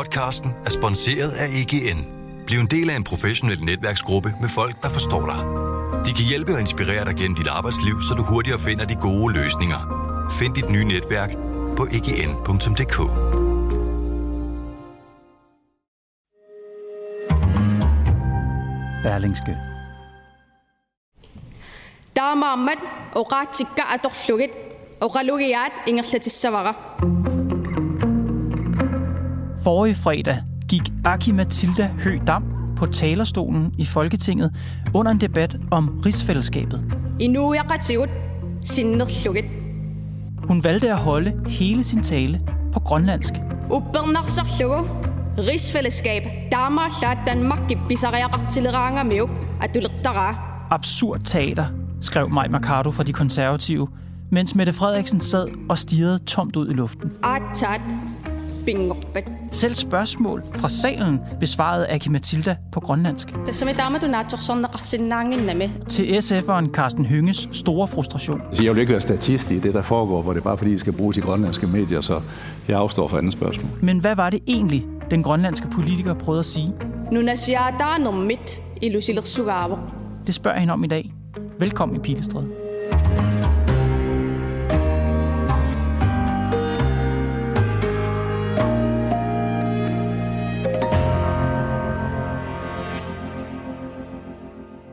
Podcasten er sponsoreret af EGN. Bliv en del af en professionel netværksgruppe med folk, der forstår dig. De kan hjælpe og inspirere dig gennem dit arbejdsliv, så du hurtigere finder de gode løsninger. Find dit nye netværk på egn.dk. Berlingske. Dama Ahmad, og ret til Gardorflugget, og Ralugiat, Ingerlætis Savara. Forrige fredag gik Aki Mathilda Høgh Dam på talerstolen i Folketinget under en debat om rigsfællesskabet. Hun valgte at holde hele sin tale på grønlandsk. Rigsfællesskab, Danmark, Absurd teater, skrev Maj Mercado fra De Konservative, mens Mette Frederiksen sad og stirrede tomt ud i luften. Atat, selv spørgsmål fra salen besvarede Aki Matilda på grønlandsk. Til SF'eren Carsten Hynges store frustration. Jeg vil ikke være statist i det, der foregår, hvor det er bare fordi, I skal bruge de grønlandske medier, så jeg afstår for andet spørgsmål. Men hvad var det egentlig, den grønlandske politiker prøvede at sige? Det spørger jeg om i dag. Velkommen i Pilestræde.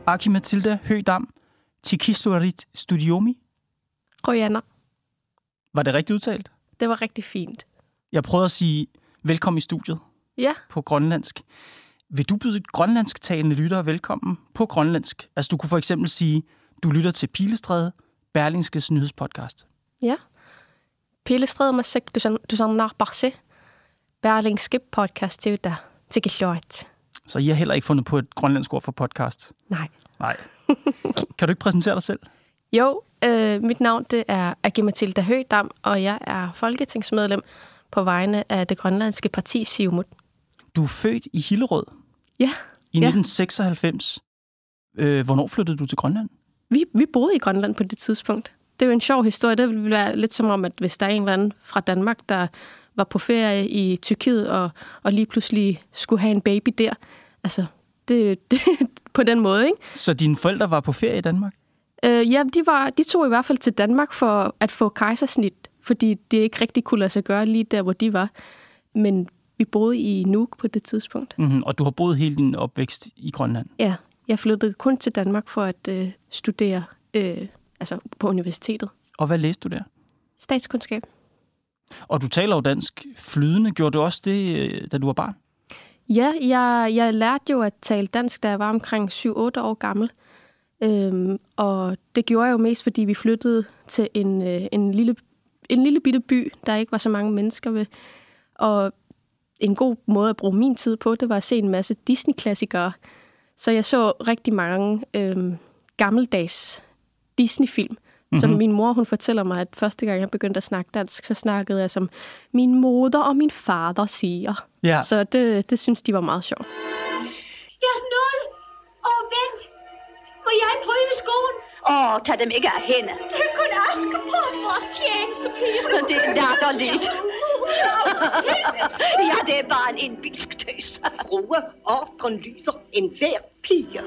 Aki Mathilda Høgdam, Tikistuarit Studiomi. Rojaner. Var det rigtigt udtalt? Det var rigtig fint. Jeg prøvede at sige velkommen i studiet Ja, på grønlandsk. Vil du byde grønlandsktalende lyttere velkommen på grønlandsk? Altså du kunne for eksempel sige, du lytter til Pilestræde, Berlingskes nyhedspodcast. ja. Pilestræde med sig, du du sådan barse. Berlingske podcast til der. Til. Så I har heller ikke fundet på et grønlandsk ord for podcast? Nej. Nej. kan du ikke præsentere dig selv? Jo, øh, mit navn det er Agi Mathilda Høgdam, og jeg er folketingsmedlem på vegne af det grønlandske parti Siumut. Du er født i Hillerød Ja, i Ja. 1996. Øh, hvornår flyttede du til Grønland? vi, vi boede i Grønland på det tidspunkt. Det er jo en sjov historie. Det ville være lidt som om, at hvis der er en eller anden fra Danmark, der var på ferie i Tyrkiet og, og lige pludselig skulle have en baby der. Altså, det, det på den måde, ikke? Så dine forældre var på ferie i Danmark? Øh, ja, de, var, de tog i hvert fald til Danmark for at få kejsersnit, fordi det ikke rigtig kunne lade sig gøre lige der, hvor de var. Men vi boede i Nuuk på det tidspunkt. Mm-hmm. Og du har boet hele din opvækst i Grønland? Ja, jeg flyttede kun til Danmark for at øh, studere øh, altså på universitetet. Og hvad læste du der? Statskundskab. Og du taler jo dansk flydende. Gjorde du også det, øh, da du var barn? Ja, jeg, jeg lærte jo at tale dansk, da jeg var omkring 7-8 år gammel. Øhm, og det gjorde jeg jo mest, fordi vi flyttede til en, øh, en, lille, en lille bitte by, der ikke var så mange mennesker ved. Og en god måde at bruge min tid på, det var at se en masse Disney-klassikere. Så jeg så rigtig mange øhm, gammeldags Disney-film, mm-hmm. som min mor hun fortæller mig, at første gang jeg begyndte at snakke dansk, så snakkede jeg som min moder og min fader siger. Ja. Så det, det synes de var meget sjovt. Deres nåde og ven. Må jeg prøve skoen? Åh, tag dem ikke af hende. Det er kun aske på vores tjenestepiger. Det er latterligt. ja, det er bare en indbilsk tøs. Grue, ordren lyder en hver pige.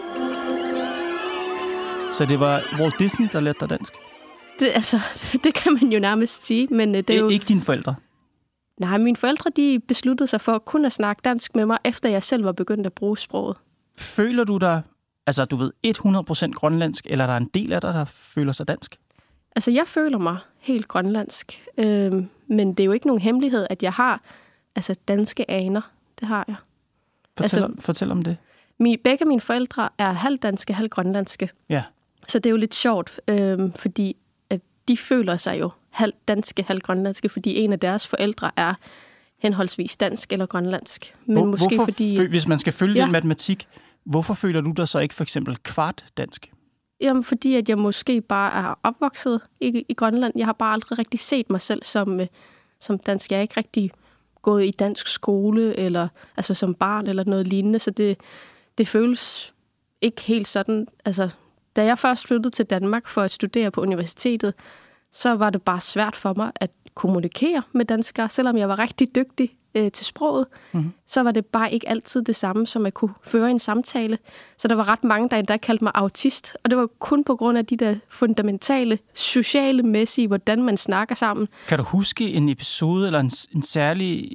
Så det var Walt Disney, der lærte dig dansk? Det, altså, det kan man jo nærmest sige, men øh, det er jo... Ikke dine forældre? Nej, mine forældre de besluttede sig for kun at snakke dansk med mig, efter jeg selv var begyndt at bruge sproget. Føler du dig, altså du ved, 100% grønlandsk, eller er der en del af dig, der føler sig dansk? Altså, jeg føler mig helt grønlandsk, øh, men det er jo ikke nogen hemmelighed, at jeg har altså, danske aner. Det har jeg. Fortæl, Altså- fortæl om det. Min, begge mine forældre er halvdanske, halvgrønlandske. Ja. Så det er jo lidt sjovt, øh, fordi de føler sig jo halv danske, halv grønlandske, fordi en af deres forældre er henholdsvis dansk eller grønlandsk. Men Hvor, måske hvorfor, fordi... hvis man skal følge Ja. den matematik, hvorfor føler du dig så ikke for eksempel kvart dansk? Jamen, fordi at jeg måske bare er opvokset i, i Grønland. Jeg har bare aldrig rigtig set mig selv som, øh, som dansk. Jeg er ikke rigtig gået i dansk skole, eller altså som barn, eller noget lignende. Så det, det føles ikke helt sådan. Altså, da jeg først flyttede til Danmark for at studere på universitetet, så var det bare svært for mig at kommunikere med danskere, selvom jeg var rigtig dygtig øh, til sproget, Mhm. mm-hmm. så var det bare ikke altid det samme, som at kunne føre en samtale. Så der var ret mange, der endda kaldte mig autist, og det var kun på grund af de der fundamentale, sociale mæssige, hvordan man snakker sammen. Kan du huske en episode eller en, en særlig...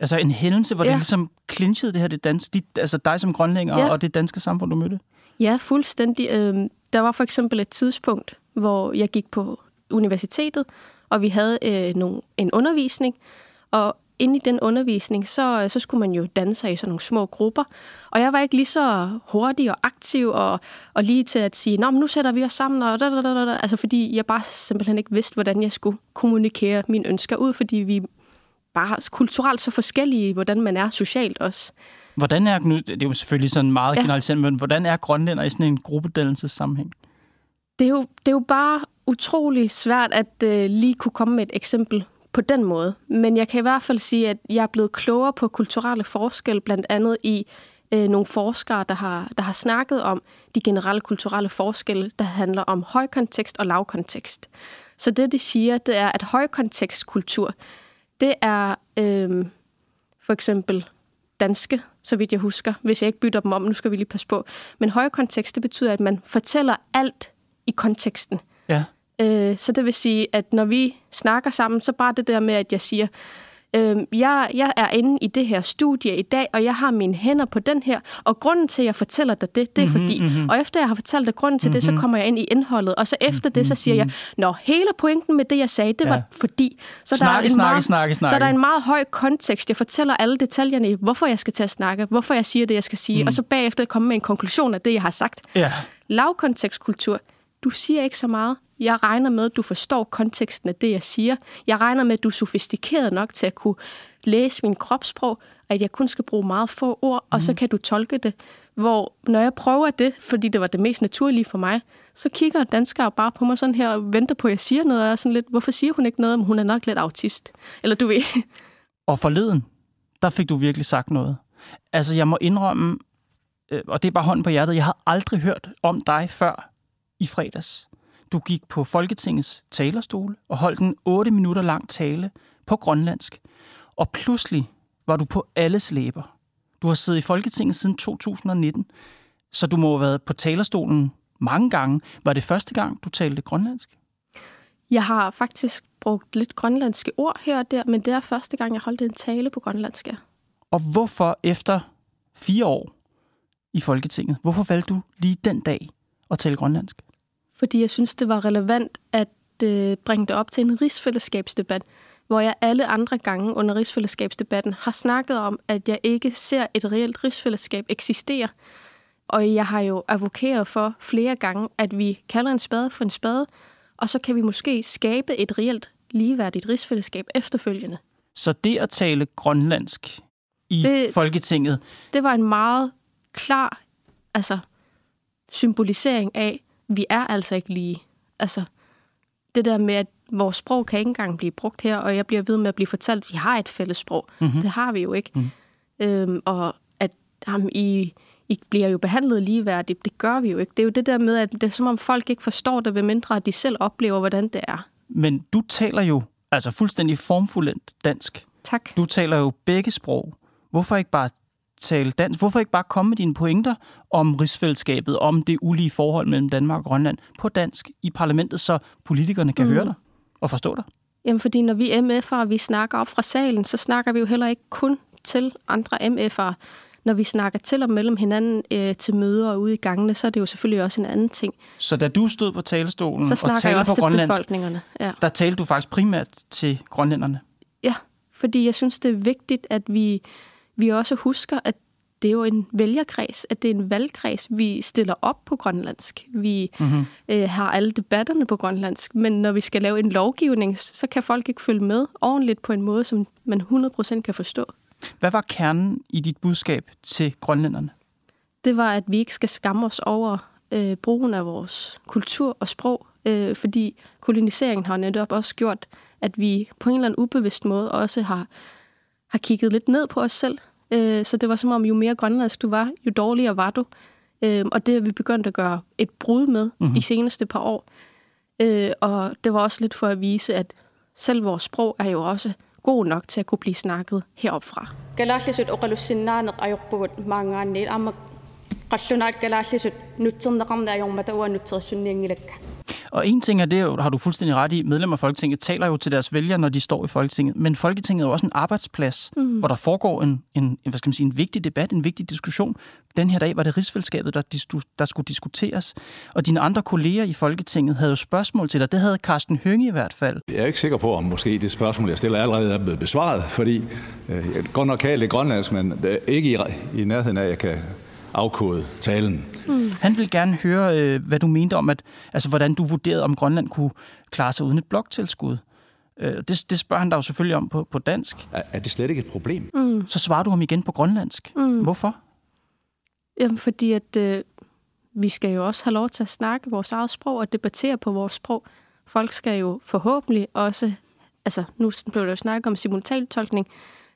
Altså en hændelse, hvor ja. Det ligesom clinchede det her, det danske, dit, altså dig som grønlænder ja. Ja. og det danske samfund, du mødte? Ja, fuldstændig. Øhm, der var for eksempel et tidspunkt, hvor jeg gik på universitetet, og vi havde øh, nogle, en undervisning, og inde i den undervisning, så, øh, så skulle man jo danne sig i sådan nogle små grupper. Og jeg var ikke lige så hurtig og aktiv og, og lige til at sige, Nå, men nu sætter vi os sammen, og da, da, da, da. Altså, fordi jeg bare simpelthen ikke vidste, hvordan jeg skulle kommunikere mine ønsker ud, fordi vi bare kulturelt så forskellige, hvordan man er socialt også. Hvordan er, nu, det er jo selvfølgelig sådan meget ja. Generaliserende, men hvordan er grønlænder i sådan en gruppedannelsessammenhæng? Det er jo, det er jo bare utrolig svært at øh, lige kunne komme med et eksempel på den måde. Men jeg kan i hvert fald sige, at jeg er blevet klogere på kulturelle forskelle, blandt andet i øh, nogle forskere, der har, der har snakket om de generelle kulturelle forskelle, der handler om højkontekst og lavkontekst. Så det, de siger, det er, at højkontekstkultur, det er øh, for eksempel danske, så vidt jeg husker, hvis jeg ikke bytter dem om, nu skal vi lige passe på. Men højkontekst, det betyder, at man fortæller alt i konteksten. Ja. Øh, så det vil sige, at når vi snakker sammen, så bare det der med, at jeg siger, øh, jeg, jeg er inde i det her studie i dag, og jeg har mine hænder på den her, og grunden til, at jeg fortæller dig det, det er mm-hmm, fordi, mm-hmm. og efter jeg har fortalt dig grunden til mm-hmm. det, så kommer jeg ind i indholdet, og så efter mm-hmm, det, så siger jeg, nå, hele pointen med det, jeg sagde, det Ja. var fordi, så Snakke, der er en snakke, meget, snakke, snakke. Så der er en meget høj kontekst. Jeg fortæller alle detaljerne i, hvorfor jeg skal til at snakke, hvorfor jeg siger det, jeg skal sige, mm. og så bagefter komme med en konklusion af det, jeg har sagt. Ja. Lavkontekstkultur. Du siger ikke så meget. Jeg regner med, at du forstår konteksten af det, jeg siger. Jeg regner med, at du er sofistikeret nok til at kunne læse min kropssprog, at jeg kun skal bruge meget få ord, mm. og så kan du tolke det. Hvor når jeg prøver det, fordi det var det mest naturlige for mig, så kigger danskere bare på mig sådan her og venter på, at jeg siger noget, og jeg er sådan lidt, hvorfor siger hun ikke noget, men hun er nok lidt autist. Eller du ved. Og forleden, der fik du virkelig sagt noget. Altså, jeg må indrømme, øh, og det er bare hånden på hjertet, jeg har aldrig hørt om dig før i fredags. Du gik på Folketingets talerstol og holdt en 8 minutter lang tale på grønlandsk. Og pludselig var du på alles læber. Du har siddet i Folketinget siden 2019, så du må have været på talerstolen mange gange. Var det første gang, du talte grønlandsk? Jeg har faktisk brugt lidt grønlandske ord her og der, men det er første gang, jeg holdt en tale på grønlandsk. Og hvorfor efter fire år i Folketinget, hvorfor valgte du lige den dag at tale grønlandsk? Fordi jeg synes, det var relevant at øh, bringe det op til en rigsfællesskabsdebat, hvor jeg alle andre gange under rigsfællesskabsdebatten har snakket om, at jeg ikke ser et reelt rigsfællesskab eksistere. Og jeg har jo advokeret for flere gange, at vi kalder en spade for en spade, og så kan vi måske skabe et reelt ligeværdigt rigsfællesskab efterfølgende. Så det at tale grønlandsk i det... Folketinget, Det var en meget klar altså, symbolisering af, vi er altså ikke lige. Altså, det der med, at vores sprog kan ikke engang blive brugt her, og jeg bliver ved med at blive fortalt, at vi har et fælles sprog. Mm-hmm. Det har vi jo ikke. Mm. Øhm, og at jamen, I, I bliver jo behandlet ligeværdigt, det gør vi jo ikke. Det er jo det der med, at det er som om folk ikke forstår det, ved mindre at de selv oplever, hvordan det er. men du taler jo altså fuldstændig formfuldendt dansk. Tak. Du taler jo begge sprog. Hvorfor ikke bare tale dansk? Hvorfor ikke bare komme med dine pointer om rigsfællesskabet, om det ulige forhold mellem Danmark og Grønland på dansk i parlamentet, så politikerne kan mm. høre dig og forstå dig? Jamen, fordi når vi MF'ere, vi snakker op fra salen, så snakker vi jo heller ikke kun til andre MF'ere. Når vi snakker til og mellem hinanden øh, til møder og ude i gangene, så er det jo selvfølgelig også en anden ting. Så da du stod på talerstolen Så og talte på grønlandsk, befolkningerne. Ja. der talte du faktisk primært til grønlænderne. ja, fordi jeg synes, det er vigtigt, at vi, vi også husker, at det er jo en vælgerkreds, at det er en valgkreds. Vi stiller op på grønlandsk. Vi mm-hmm. øh, har alle debatterne på grønlandsk. Men når vi skal lave en lovgivning, så kan folk ikke følge med ordentligt på en måde, som man 100% kan forstå. Hvad var kernen i dit budskab til grønlænderne? det var, at vi ikke skal skamme os over øh, brugen af vores kultur og sprog, øh, fordi koloniseringen har netop også gjort, at vi på en eller anden ubevidst måde også har, har kigget lidt ned på os selv. Øh, så det var som om, jo mere grønlandsk du var, jo dårligere var du. Øh, og det er vi begyndt at gøre et brud med mm-hmm. de seneste par år. Øh, og det var også lidt for at vise, at selv vores sprog er jo også god nok til at kunne blive snakket heropfra. Kalaallisut oqalussinnaanеq ajorpugut maangaanniil amma qallunaat kalaallisut nutserneqarna ajormata ua nutserissunniangilakka. Og en ting er det, har du fuldstændig ret i, medlemmer af Folketinget taler jo til deres vælgere, når de står i Folketinget. Men Folketinget er jo også en arbejdsplads, mm. hvor der foregår en, en, en, hvad skal man sige, en vigtig debat, en vigtig diskussion. Den her dag var det rigsfællesskabet, der, der skulle diskuteres. Og dine andre kolleger i Folketinget havde jo spørgsmål til dig. Det havde Carsten Hønge i hvert fald. Jeg er ikke sikker på, om måske det spørgsmål, jeg stiller, allerede er blevet besvaret, fordi øh, jeg godt nok kan det grønlandsk, men øh, ikke i, i nærheden af, at jeg kan afkode talen. Mm. Han vil gerne høre, øh, hvad du mente om, at, altså, hvordan du vurderede, om Grønland kunne klare sig uden et bloktilskud. Øh, det, det spørger han dig jo selvfølgelig om på, på dansk. Er, er det slet ikke et problem? Mm. Så svarer du ham igen på grønlandsk. Mm. Hvorfor? Jamen, fordi at øh, vi skal jo også have lov til at snakke vores eget sprog og debattere på vores sprog. Folk skal jo forhåbentlig også, altså nu blev der jo snakket om simultantolkning,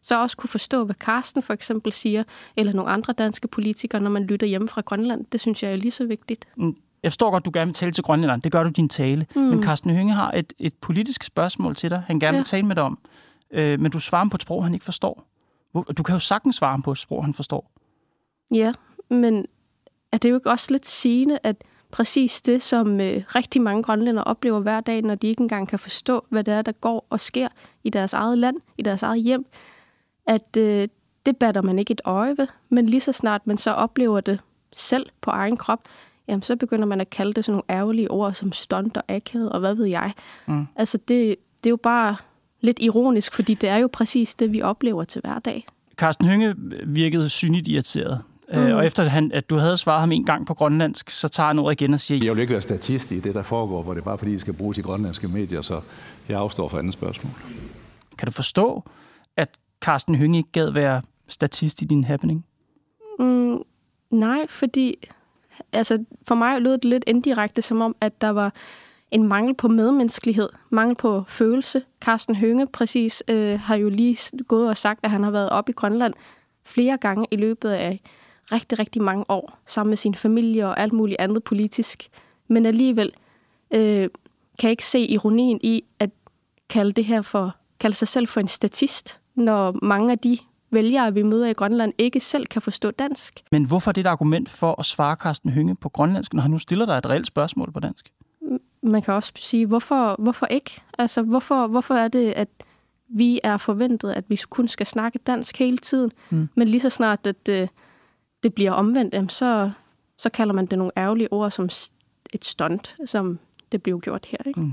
så også kunne forstå, hvad Karsten for eksempel siger, eller nogle andre danske politikere, når man lytter hjemme fra Grønland. Det synes jeg er lige så vigtigt. Mm. Jeg forstår godt, du gerne vil tale til Grønland. Det gør du din tale. Mm. Men Carsten Hønge har et, et politisk spørgsmål til dig, han gerne ja. vil tale med dig om. Øh, men du svarer ham på et sprog, han ikke forstår. Du kan jo sagtens svare ham på et sprog, han forstår. Ja, men er det jo ikke også lidt sigende, at præcis det, som øh, rigtig mange grønlænder oplever hver dag, når de ikke engang kan forstå, hvad det er, der går og sker i deres eget land, i deres eget hjem, at øh, det batter man ikke et øje ved, men lige så snart man så oplever det selv på egen krop, jamen så begynder man at kalde det sådan nogle ærgerlige ord som stunt og akavet og hvad ved jeg. Mm. Altså det, det er jo bare lidt ironisk, fordi det er jo præcis det, vi oplever til hverdag. Carsten Hønge virkede synligt irriteret. Øh, mm. Og efter han, at du havde svaret ham en gang på grønlandsk, så tager han ordet igen og siger... Jeg vil ikke være statist i det, der foregår, hvor det er bare fordi, det skal bruges i grønlandske medier, så jeg afstår for andet spørgsmål. Kan du forstå, at Carsten Hønge ikke gad være statist i din happening? Mm, nej, fordi altså, for mig lød det lidt indirekte, som om, at der var en mangel på medmenneskelighed, mangel på følelse. Carsten Hønge præcis øh, har jo lige gået og sagt, at han har været op i Grønland flere gange i løbet af rigtig, rigtig mange år, sammen med sin familie og alt muligt andet politisk. Men alligevel øh, kan jeg ikke se ironien i at kalde det her for, kalde sig selv for en statist når mange af de vælgere, vi møder i Grønland, ikke selv kan forstå dansk. Men hvorfor er det et argument for at svare Carsten Hynge på grønlandsk, når han nu stiller dig et reelt spørgsmål på dansk? Man kan også sige, hvorfor, hvorfor ikke? Altså, hvorfor, hvorfor er det, at vi er forventet, at vi kun skal snakke dansk hele tiden, mm. men lige så snart, at det, øh, det bliver omvendt, så, så kalder man det nogle ærgerlige ord som et stunt, som det blev gjort her. Ikke? Mm.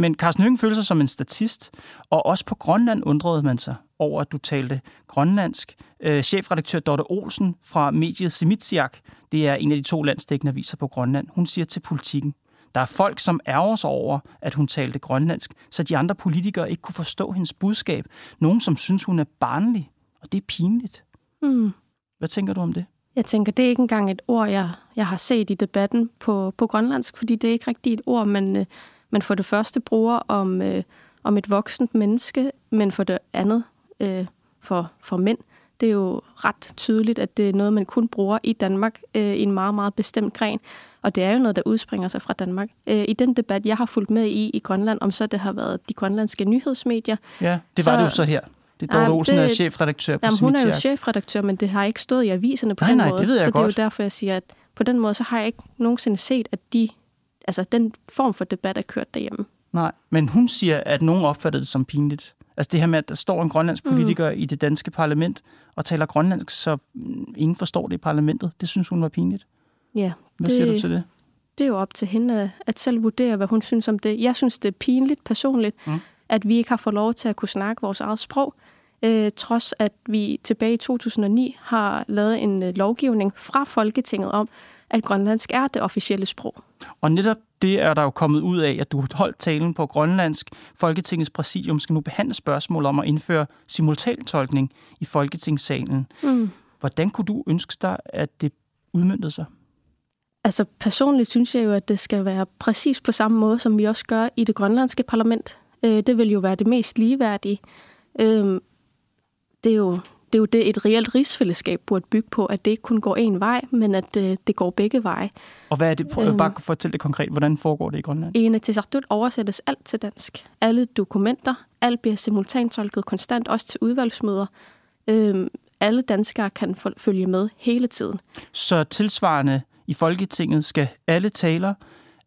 Men Carsten Høgen følte sig som en statist, og også på Grønland undrede man sig over, at du talte grønlandsk. Øh, chefredaktør Dorte Olsen fra mediet Semitsiak, det er en af de to landsdækkende aviser på Grønland, hun siger til politikken, der er folk, som ærger sig over, at hun talte grønlandsk, så de andre politikere ikke kunne forstå hendes budskab. Nogen, som synes, hun er barnlig, og det er pinligt. Mm. Hvad tænker du om det? Jeg tænker, det er ikke engang et ord, jeg, jeg har set i debatten på, på grønlandsk, fordi det er ikke rigtigt et ord, man, øh, man for det første bruger om, øh, om et voksent menneske, men for det andet øh, for, for mænd. Det er jo ret tydeligt, at det er noget, man kun bruger i Danmark øh, i en meget, meget bestemt gren. Og det er jo noget, der udspringer sig fra Danmark. Øh, I den debat, jeg har fulgt med i i Grønland, om så det har været de grønlandske nyhedsmedier. Ja, det var så, det jo så her. Det er Dorte Olsen, er chefredaktør på jamen, hun er jo chefredaktør, men det har ikke stået i aviserne på nej, den nej, måde. Det ved jeg så godt. det er jo derfor, jeg siger, at på den måde, så har jeg ikke nogensinde set, at de altså, den form for debat er kørt derhjemme. Nej, men hun siger, at nogen opfatter det som pinligt. Altså det her med, at der står en grønlandsk mm. politiker mm. i det danske parlament og taler grønlandsk, så ingen forstår det i parlamentet. Det synes hun var pinligt. Ja. Hvad det, siger du til det? Det er jo op til hende at selv vurdere, hvad hun synes om det. Jeg synes, det er pinligt personligt, mm. at vi ikke har fået lov til at kunne snakke vores eget sprog, øh, trods at vi tilbage i 2009 har lavet en øh, lovgivning fra Folketinget om, at grønlandsk er det officielle sprog. Og netop det er der jo kommet ud af, at du holdt talen på grønlandsk. Folketingets præsidium skal nu behandle spørgsmål om at indføre simultantolkning i Folketingssalen. Mm. Hvordan kunne du ønske dig, at det udmyndtede sig? Altså personligt synes jeg jo, at det skal være præcis på samme måde, som vi også gør i det grønlandske parlament. Øh, det vil jo være det mest ligeværdige. Øh, det er jo det er jo det, et reelt rigsfællesskab burde bygge på, at det ikke kun går én vej, men at det, det går begge veje. Og hvad er det? Prøv Øhm. bare at fortælle det konkret. Hvordan foregår det i Grønland? I Inatsisartut oversættes alt til dansk. Alle dokumenter, alt bliver simultantolket konstant, også til udvalgsmøder. Øhm, alle danskere kan følge med hele tiden. Så tilsvarende i Folketinget skal alle taler,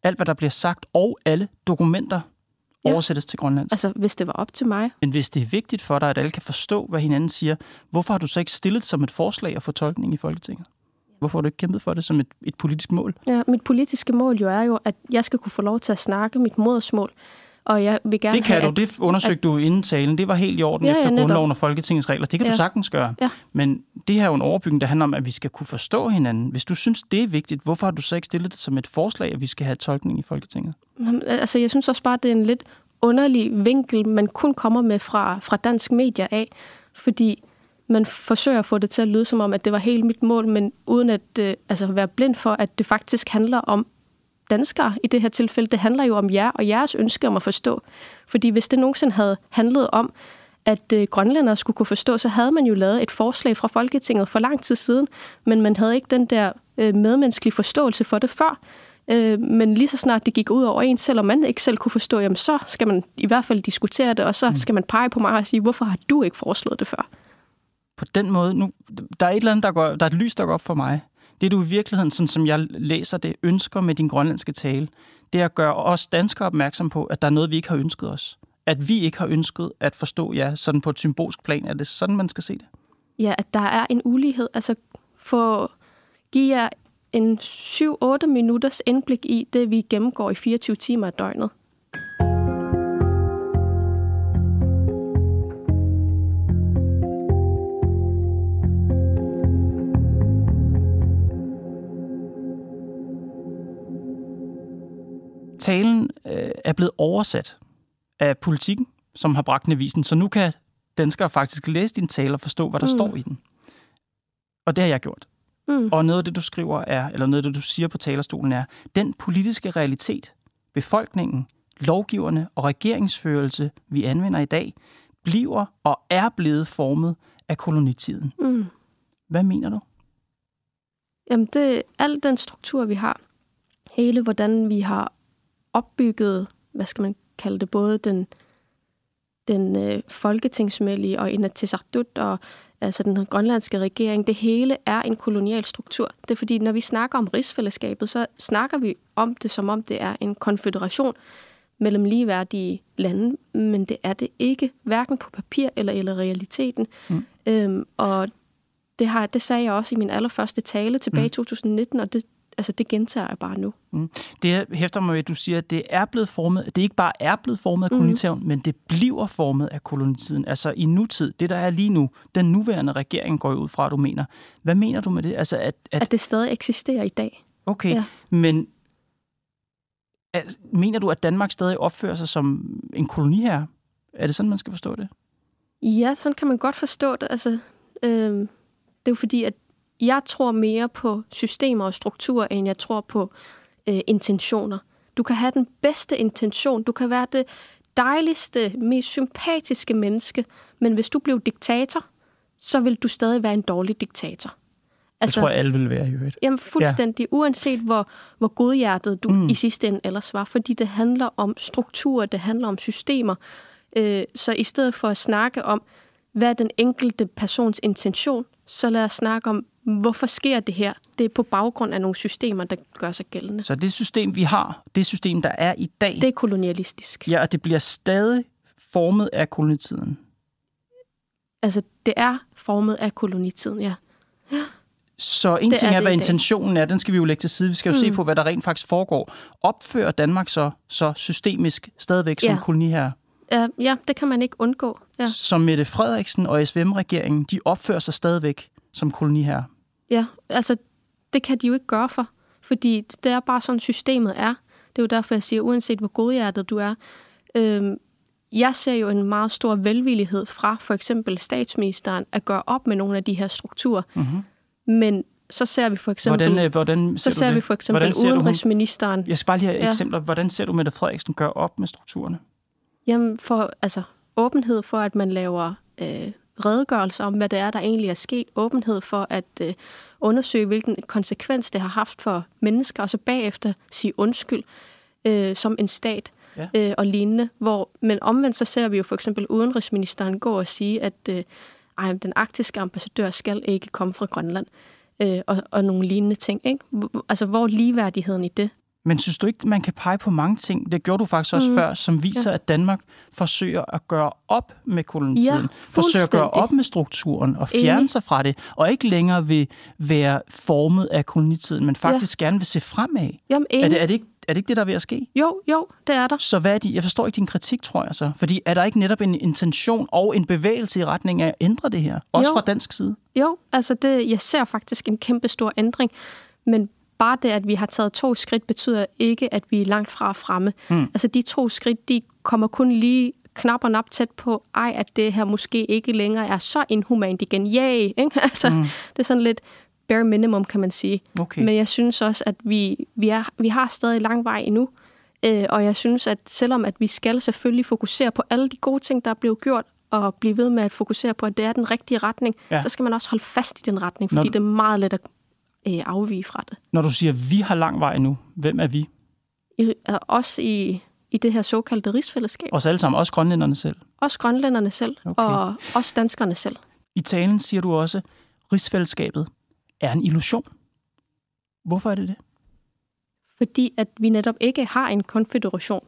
alt hvad der bliver sagt og alle dokumenter Ja. oversættes til grønlandsk. Altså, hvis det var op til mig, Men hvis det er vigtigt for dig, at alle kan forstå, hvad hinanden siger, hvorfor har du så ikke stillet som et forslag at få tolkning i Folketinget? Hvorfor har du ikke kæmpet for det som et, et politisk mål? ja, mit politiske mål jo er jo, at jeg skal kunne få lov til at snakke mit modersmål. Og jeg vil gerne Det kan have, du, det undersøgte du inden talen. Det var helt i orden Ja, efter grundloven og Folketingets regler. Det kan ja. du sagtens gøre. Ja. Men det her er jo en overbygning, der handler om, at vi skal kunne forstå hinanden. Hvis du synes, det er vigtigt, hvorfor har du så ikke stillet det som et forslag, at vi skal have tolkning i Folketinget? Altså, jeg synes også bare, det er en lidt underlig vinkel, man kun kommer med fra, fra dansk medier af, fordi man forsøger at få det til at lyde som om, at det var helt mit mål, men uden at øh, altså være blind for, at det faktisk handler om danskere i det her tilfælde. Det handler jo om jer og jeres ønske om at forstå. Fordi hvis det nogensinde havde handlet om, at øh, grønlændere skulle kunne forstå, så havde man jo lavet et forslag fra Folketinget for lang tid siden, men man havde ikke den der øh, medmenneskelige forståelse for det før. Øh, men lige så snart det gik ud over en, selvom man ikke selv kunne forstå, jamen så skal man i hvert fald diskutere det, og så skal man pege på mig og sige, hvorfor har du ikke foreslået det før? På den måde, nu, der er et eller andet, der, går, der er et lys, der går op for mig. Det du i virkeligheden, sådan som jeg læser det, ønsker med din grønlandske tale, det er at gøre os danskere opmærksom på, at der er noget, vi ikke har ønsket os. At vi ikke har ønsket at forstå jer sådan på et symbolsk plan. Er det sådan, man skal se det? Ja, at der er en ulighed. Altså, få, give jer en 7-8 minutters indblik i det, vi gennemgår i 24 timer af døgnet. Talen øh, er blevet oversat af politikken, som har bragt den i avisen, så nu kan danskere faktisk læse din tale og forstå, hvad der. Mm. står i den. Og det har jeg gjort. Mm. Og noget af det, du skriver er, eller noget af det, du siger på talerstolen er, den politiske realitet, befolkningen, lovgiverne og regeringsførelse, vi anvender i dag, bliver og er blevet formet af kolonitiden. Mm. Hvad mener du? Jamen, det er al den struktur, vi har. Hele, hvordan vi har opbygget, hvad skal man kalde det, både den, den øh, folketingsmælige og Inatsisartut og altså den grønlandske regering, det hele er en kolonial struktur. Det er fordi, når vi snakker om rigsfællesskabet, så snakker vi om det, som om det er en konfederation mellem ligeværdige lande, men det er det ikke, hverken på papir eller i realiteten. Mm. Øhm, og det, har, det sagde jeg også i min allerførste tale tilbage Mm. i 2019, og det, altså, det gentager jeg bare nu. Det her hæfter mig ved, at du siger, at det er blevet formet, det ikke bare er blevet formet af Mhm. kolonitiden, men det bliver formet af kolonitiden. Altså i nutid, det der er lige nu, den nuværende regering går ud fra, du mener. Hvad mener du med det? Altså at, at At det stadig eksisterer i dag. okay, ja. men at, mener du, at Danmark stadig opfører sig som en koloni her? Er det sådan, man skal forstå det? Ja, sådan kan man godt forstå det. Altså, øhm, det er jo fordi, at jeg tror mere på systemer og strukturer, end jeg tror på øh, intentioner. Du kan have den bedste intention. Du kan være det dejligste, mest sympatiske menneske, men hvis du blev diktator, så vil du stadig være en dårlig diktator. Altså, det tror jeg, alle vil være i øvrigt. Jamen fuldstændig, ja. uanset hvor, hvor godhjertet du mm. i sidste ende ellers var, fordi det handler om strukturer, det handler om systemer. Øh, så i stedet for at snakke om, hvad er den enkelte persons intention, så lad os snakke om, hvorfor sker det her? Det er på baggrund af nogle systemer, der gør sig gældende. Så det system, vi har, det system, der er i dag, Det er kolonialistisk. ja, og det bliver stadig formet af kolonitiden. Altså, det er formet af kolonitiden, ja. Så en Det ting er er, hvad intentionen er, den skal vi jo lægge til side. Vi skal jo mm. se på, hvad der rent faktisk foregår. Opfører Danmark så, så systemisk stadigvæk som Ja. koloni her? Ja, ja, det kan man ikke undgå. Ja, Som Mette Frederiksen og SVM-regeringen, de opfører sig stadigvæk som koloni her. Ja, altså, det kan de jo ikke gøre for, fordi det er bare sådan, systemet er. Det er jo derfor, jeg siger, uanset hvor godhjertet du er, øhm, jeg ser jo en meget stor velvillighed fra for eksempel statsministeren at gøre op med nogle af de her strukturer. Mm-hmm. Men så ser vi for eksempel, Hvordan, øh, hvordan så ser ser du vi det? for eksempel Hvordan ser du, hun- udenrigsministeren. Jeg skal bare lige have Ja. eksempler. Hvordan ser du Mette Frederiksen gøre op med strukturerne? Jamen for altså åbenhed for, at man laver øh, redegørelse om, hvad det er, der egentlig er sket. Åbenhed for at øh, undersøge, hvilken konsekvens det har haft for mennesker, og så bagefter sige undskyld øh, som en stat ja. øh, og lignende. Hvor, men omvendt så ser vi jo for eksempel udenrigsministeren gå og sige, at øh, ej, den arktiske ambassadør skal ikke komme fra Grønland øh, og, og nogle lignende ting. Ikke? Altså, hvor ligeværdigheden i det? Men synes du ikke, man kan pege på mange ting? Det gjorde du faktisk også mm. før, som viser, ja. at Danmark forsøger at gøre op med kolonitiden. Ja, forsøger at gøre op med strukturen og fjerne Enig. sig fra det, og ikke længere vil være formet af kolonitiden, men faktisk ja. gerne vil se fremad. Jamen, er, det, er, det ikke, er det ikke det, der er ved at ske? Jo, jo, det er der. Så hvad er de? Jeg forstår ikke din kritik, tror jeg så. Fordi er der ikke netop en intention og en bevægelse i retning af at ændre det her? Også jo. fra dansk side? Jo, altså det, jeg ser faktisk en kæmpe stor ændring. Men bare det, at vi har taget to skridt, betyder ikke, at vi er langt fra fremme. Mm. Altså de to skridt, de kommer kun lige knap og nap tæt på, ej, at det her måske ikke længere er så inhumant igen. Yay! Ikke? Altså, mm. Det er sådan lidt bare minimum, kan man sige. Okay. Men jeg synes også, at vi, vi, er, vi har stadig lang vej endnu. Øh, og jeg synes, at selvom at vi skal selvfølgelig fokusere på alle de gode ting, der er blevet gjort, og blive ved med at fokusere på, at det er den rigtige retning, ja. så skal man også holde fast i den retning, fordi Når... det er meget let at øh, afvige fra det. Når du siger, at vi har lang vej nu, hvem er vi? I, også i, i det her såkaldte rigsfællesskab. Os alle sammen, også grønlænderne selv? Også grønlænderne selv, okay. og også danskerne selv. I talen siger du også, at rigsfællesskabet er en illusion. Hvorfor er det det? Fordi at vi netop ikke har en konfederation.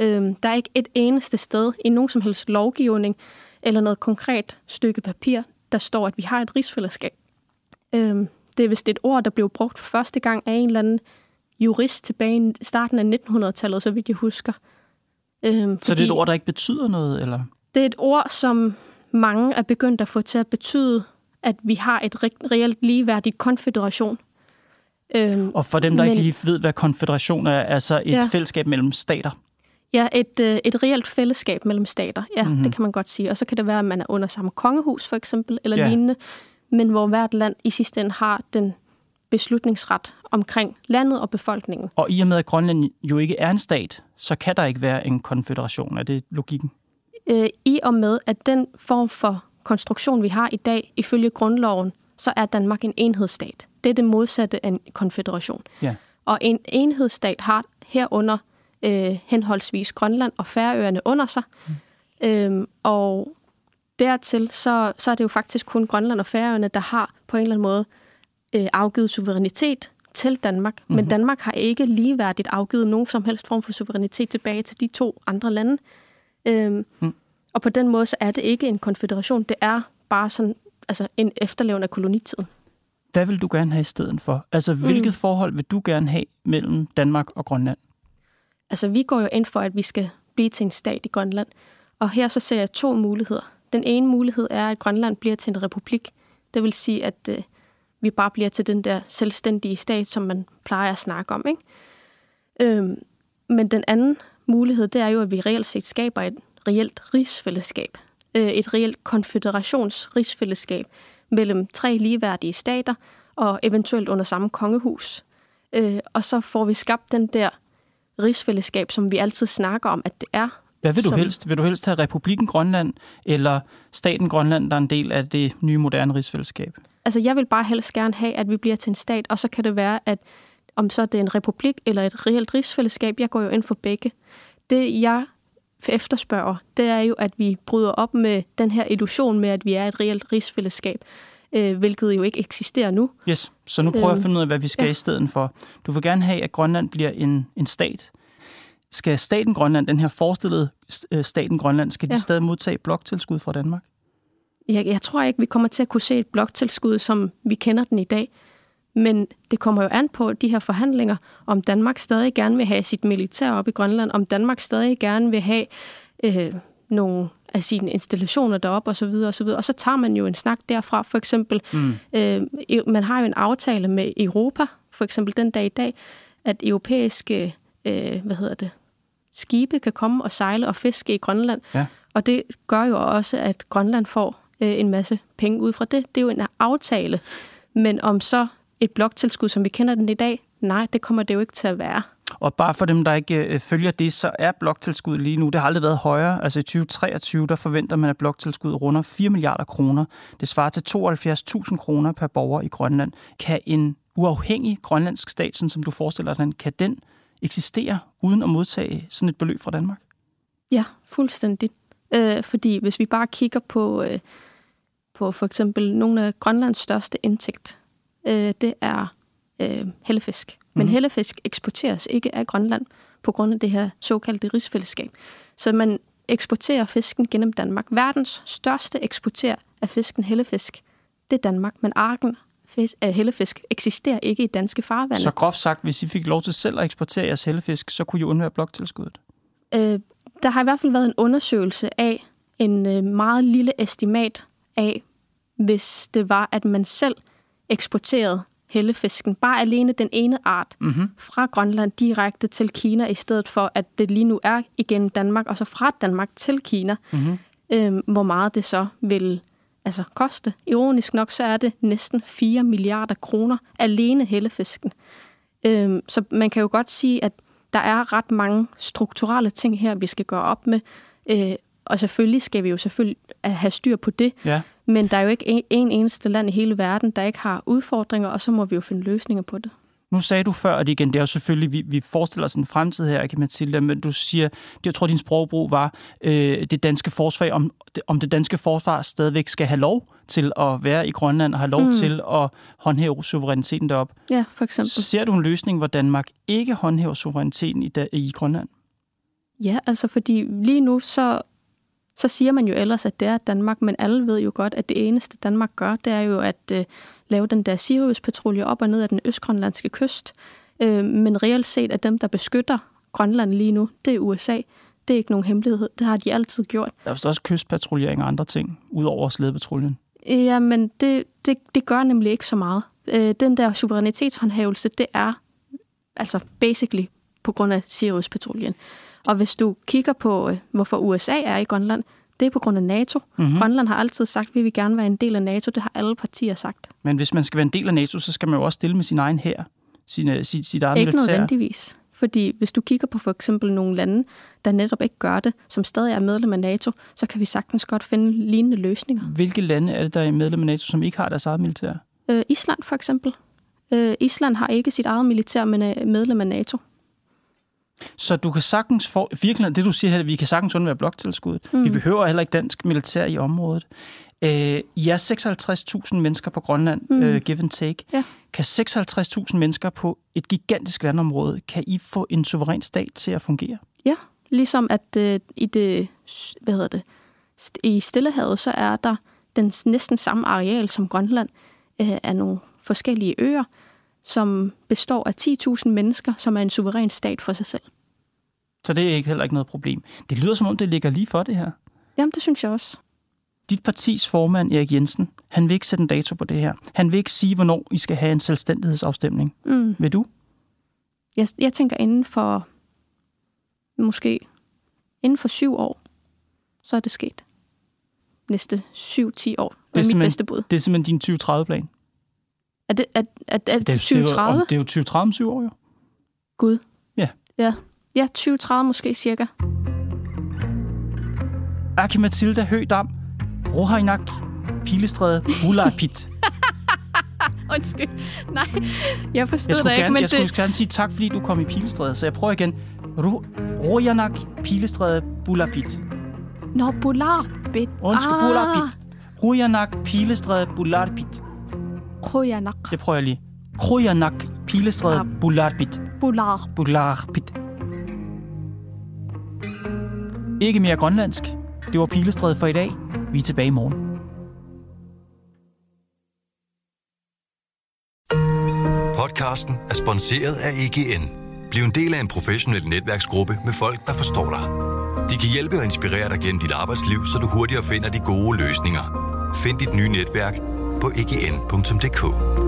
Øhm, der er ikke et eneste sted i nogen som helst lovgivning eller noget konkret stykke papir, der står, at vi har et rigsfællesskab. Øhm, det er vist et ord, der blev brugt for første gang af en eller anden jurist tilbage i starten af 1900-tallet, så vidt jeg husker. Øhm, så det er et ord, der ikke betyder noget, eller? Det er et ord, som mange er begyndt at få til at betyde, at vi har et re- reelt ligeværdigt konfederation. Øhm, og for dem, der men, ikke lige ved, hvad konfederation er, altså et ja. fællesskab mellem stater? Ja, et, øh, et reelt fællesskab mellem stater. Ja, mm-hmm. det kan man godt sige. Og så kan det være, at man er under samme kongehus, for eksempel, eller ja. lignende men hvor hvert land i sidste ende har den beslutningsret omkring landet og befolkningen. Og i og med, at Grønland jo ikke er en stat, så kan der ikke være en konfederation. Er det logikken? Øh, I og med, at den form for konstruktion, vi har i dag, ifølge grundloven, så er Danmark en enhedsstat. Det er det modsatte af en konfederation. Ja. Og en enhedsstat har herunder øh, henholdsvis Grønland og Færøerne under sig. Mm. Øhm, og dertil, så, så er det jo faktisk kun Grønland og Færøerne, der har på en eller anden måde øh, afgivet suverænitet til Danmark. Mm-hmm. Men mhm. Danmark har ikke ligeværdigt afgivet nogen som helst form for suverænitet tilbage til de to andre lande. Øhm, mm. Og på den måde, så er det ikke en konfederation. Det er bare sådan, altså en efterlevende af kolonitiden. Hvad vil du gerne have i stedet for? Altså, hvilket mm. forhold vil du gerne have mellem Danmark og Grønland? Altså, vi går jo ind for, at vi skal blive til en stat i Grønland. Og her så ser jeg to muligheder. Den ene mulighed er, at Grønland bliver til en republik. Det vil sige, at øh, vi bare bliver til den der selvstændige stat, som man plejer at snakke om. Ikke? Øhm, men den anden mulighed, det er jo, at vi reelt set skaber et reelt rigsfællesskab. Øh, et reelt konfederationsrigsfællesskab mellem tre ligeværdige stater og eventuelt under samme kongehus. Øh, og så får vi skabt den der rigsfællesskab, som vi altid snakker om, at det er hvad vil du som... helst? Vil du helst have Republiken Grønland eller staten Grønland, der er en del af det nye moderne rigsfællesskab? Altså, jeg vil bare helst gerne have, at vi bliver til en stat, og så kan det være, at om så det er en republik eller et reelt rigsfællesskab, jeg går jo ind for begge. Det, jeg efterspørger, det er jo, at vi bryder op med den her illusion med, at vi er et reelt rigsfællesskab, øh, hvilket jo ikke eksisterer nu. Yes, så nu prøver jeg at finde ud af, hvad vi skal ja. i stedet for. Du vil gerne have, at Grønland bliver en, en stat, skal staten Grønland, den her forestillede øh, staten Grønland, skal de ja. stadig modtage bloktilskud fra Danmark? Jeg, jeg tror ikke, vi kommer til at kunne se et bloktilskud, som vi kender den i dag. Men det kommer jo an på de her forhandlinger, om Danmark stadig gerne vil have sit militær op i Grønland, om Danmark stadig gerne vil have øh, nogle af sine installationer deroppe osv. Og, så videre. og så tager man jo en snak derfra. For eksempel, mm. øh, man har jo en aftale med Europa, for eksempel den dag i dag, at europæiske øh, hvad hedder det, skibe kan komme og sejle og fiske i Grønland. Ja. Og det gør jo også, at Grønland får øh, en masse penge ud fra det. Det er jo en aftale. Men om så et bloktilskud, som vi kender den i dag, nej, det kommer det jo ikke til at være. Og bare for dem, der ikke øh, følger det, så er bloktilskuddet lige nu, det har aldrig været højere. Altså i 2023, der forventer man, at bloktilskuddet runder 4 milliarder kroner. Det svarer til 72.000 kroner per borger i Grønland. Kan en uafhængig grønlandsk stat, sådan som du forestiller dig, kan den eksistere uden at modtage sådan et beløb fra Danmark? Ja, fuldstændig. Øh, fordi hvis vi bare kigger på, øh, på for eksempel nogle af Grønlands største indtægt, øh, det er øh, hellefisk. Men mm. hellefisk eksporteres ikke af Grønland på grund af det her såkaldte rigsfællesskab. Så man eksporterer fisken gennem Danmark. Verdens største eksporter af fisken hellefisk, det er Danmark. Men arken fisk, af hellefisk eksisterer ikke i danske farvande. Så groft sagt, hvis I fik lov til selv at eksportere jeres hellefisk, så kunne I undvære bloktilskuddet? Øh, der har i hvert fald været en undersøgelse af en øh, meget lille estimat af, hvis det var, at man selv eksporterede hellefisken, bare alene den ene art, mm-hmm. fra Grønland direkte til Kina, i stedet for, at det lige nu er igennem Danmark, og så fra Danmark til Kina, mm-hmm. øhm, hvor meget det så vil altså, koste. Ironisk nok, så er det næsten 4 milliarder kroner alene hellefisken. Øhm, så man kan jo godt sige, at der er ret mange strukturelle ting her, vi skal gøre op med, øh, og selvfølgelig skal vi jo selvfølgelig have styr på det. Ja. Men der er jo ikke en, en eneste land i hele verden, der ikke har udfordringer, og så må vi jo finde løsninger på det. Nu sagde du før, at igen, det er jo selvfølgelig, vi, vi forestiller os en fremtid her, kan man sige, men du siger, det, jeg tror, din sprogbrug var, øh, det danske forsvar, om, om det danske forsvar stadigvæk skal have lov til at være i Grønland og have lov mm. til at håndhæve suveræniteten derop. Ja, for eksempel. Ser du en løsning, hvor Danmark ikke håndhæver suveræniteten i, i Grønland? Ja, altså fordi lige nu så så siger man jo ellers, at det er Danmark, men alle ved jo godt, at det eneste Danmark gør, det er jo at øh, lave den der Sirius-patrulje op og ned af den østgrønlandske kyst. Øh, men reelt set at dem, der beskytter Grønland lige nu, det er USA. Det er ikke nogen hemmelighed. Det har de altid gjort. Der er også kystpatruljering og andre ting, udover slædepatruljen. Ja, men det, det, det gør nemlig ikke så meget. Øh, den der suverænitetshåndhævelse, det er altså basically på grund af Sirius-patruljen. Og hvis du kigger på, øh, hvorfor USA er i Grønland, det er på grund af NATO. Mm-hmm. Grønland har altid sagt, at vi vil gerne være en del af NATO. Det har alle partier sagt. Men hvis man skal være en del af NATO, så skal man jo også stille med sin egen her, sin, sit, sit eget Ikke militær. nødvendigvis. Fordi hvis du kigger på for eksempel nogle lande, der netop ikke gør det, som stadig er medlem af NATO, så kan vi sagtens godt finde lignende løsninger. Hvilke lande er det, der er medlem af NATO, som ikke har deres eget militær? Øh, Island for eksempel. Øh, Island har ikke sit eget militær, men er medlem af NATO. Så du kan sagtens få, virkelig det du siger her, vi kan sagtens undvære bloktilskuddet. Mm. Vi behøver heller ikke dansk militær i området. Øh, I er 56.000 mennesker på Grønland, mm. øh, give and take. Ja. Kan 56.000 mennesker på et gigantisk landområde, kan I få en suveræn stat til at fungere? Ja, ligesom at øh, i det, hvad hedder det, i Stillehavet, så er der den næsten samme areal som Grønland øh, af nogle forskellige øer, som består af 10.000 mennesker, som er en suveræn stat for sig selv. Så det er ikke heller ikke noget problem. Det lyder som om, det ligger lige for det her. Jamen, det synes jeg også. Dit partis formand, Erik Jensen, han vil ikke sætte en dato på det her. Han vil ikke sige, hvornår I skal have en selvstændighedsafstemning. Mm. Vil du? Jeg, jeg tænker inden for, måske inden for syv år, så er det sket. Næste syv-ti år det er, er mit bedste bud. Det er simpelthen din 2030-plan? Er det, er, er, er det, det 2030? Det er jo 2030 om syv år, jo. Gud. Ja. Ja, ja 2030 måske cirka. Aki Mathilda Høgdam, Rohainak, Pilestræde, Hulapit. Undskyld. Nej, jeg forstod det ikke. Gerne, men jeg skulle gerne sige tak, fordi du kom i Pilestræde, så jeg prøver igen. Rojanak, Pilestræde, Bulapit. Nå, Bulapit. Undskyld, ah. Bulapit. Rojanak, Pilestræde, Bulapit. Krojanak. Det prøver jeg lige. Krojanak, Pilestræde, ja. Bularbit. Bular. Bularbit. Ikke mere grønlandsk. Det var Pilestræde for i dag. Vi er tilbage i morgen. Podcasten er sponsoreret af EGN. Bliv en del af en professionel netværksgruppe med folk, der forstår dig. De kan hjælpe og inspirere dig gennem dit arbejdsliv, så du hurtigere finder de gode løsninger. Find dit nye netværk på egn.dk.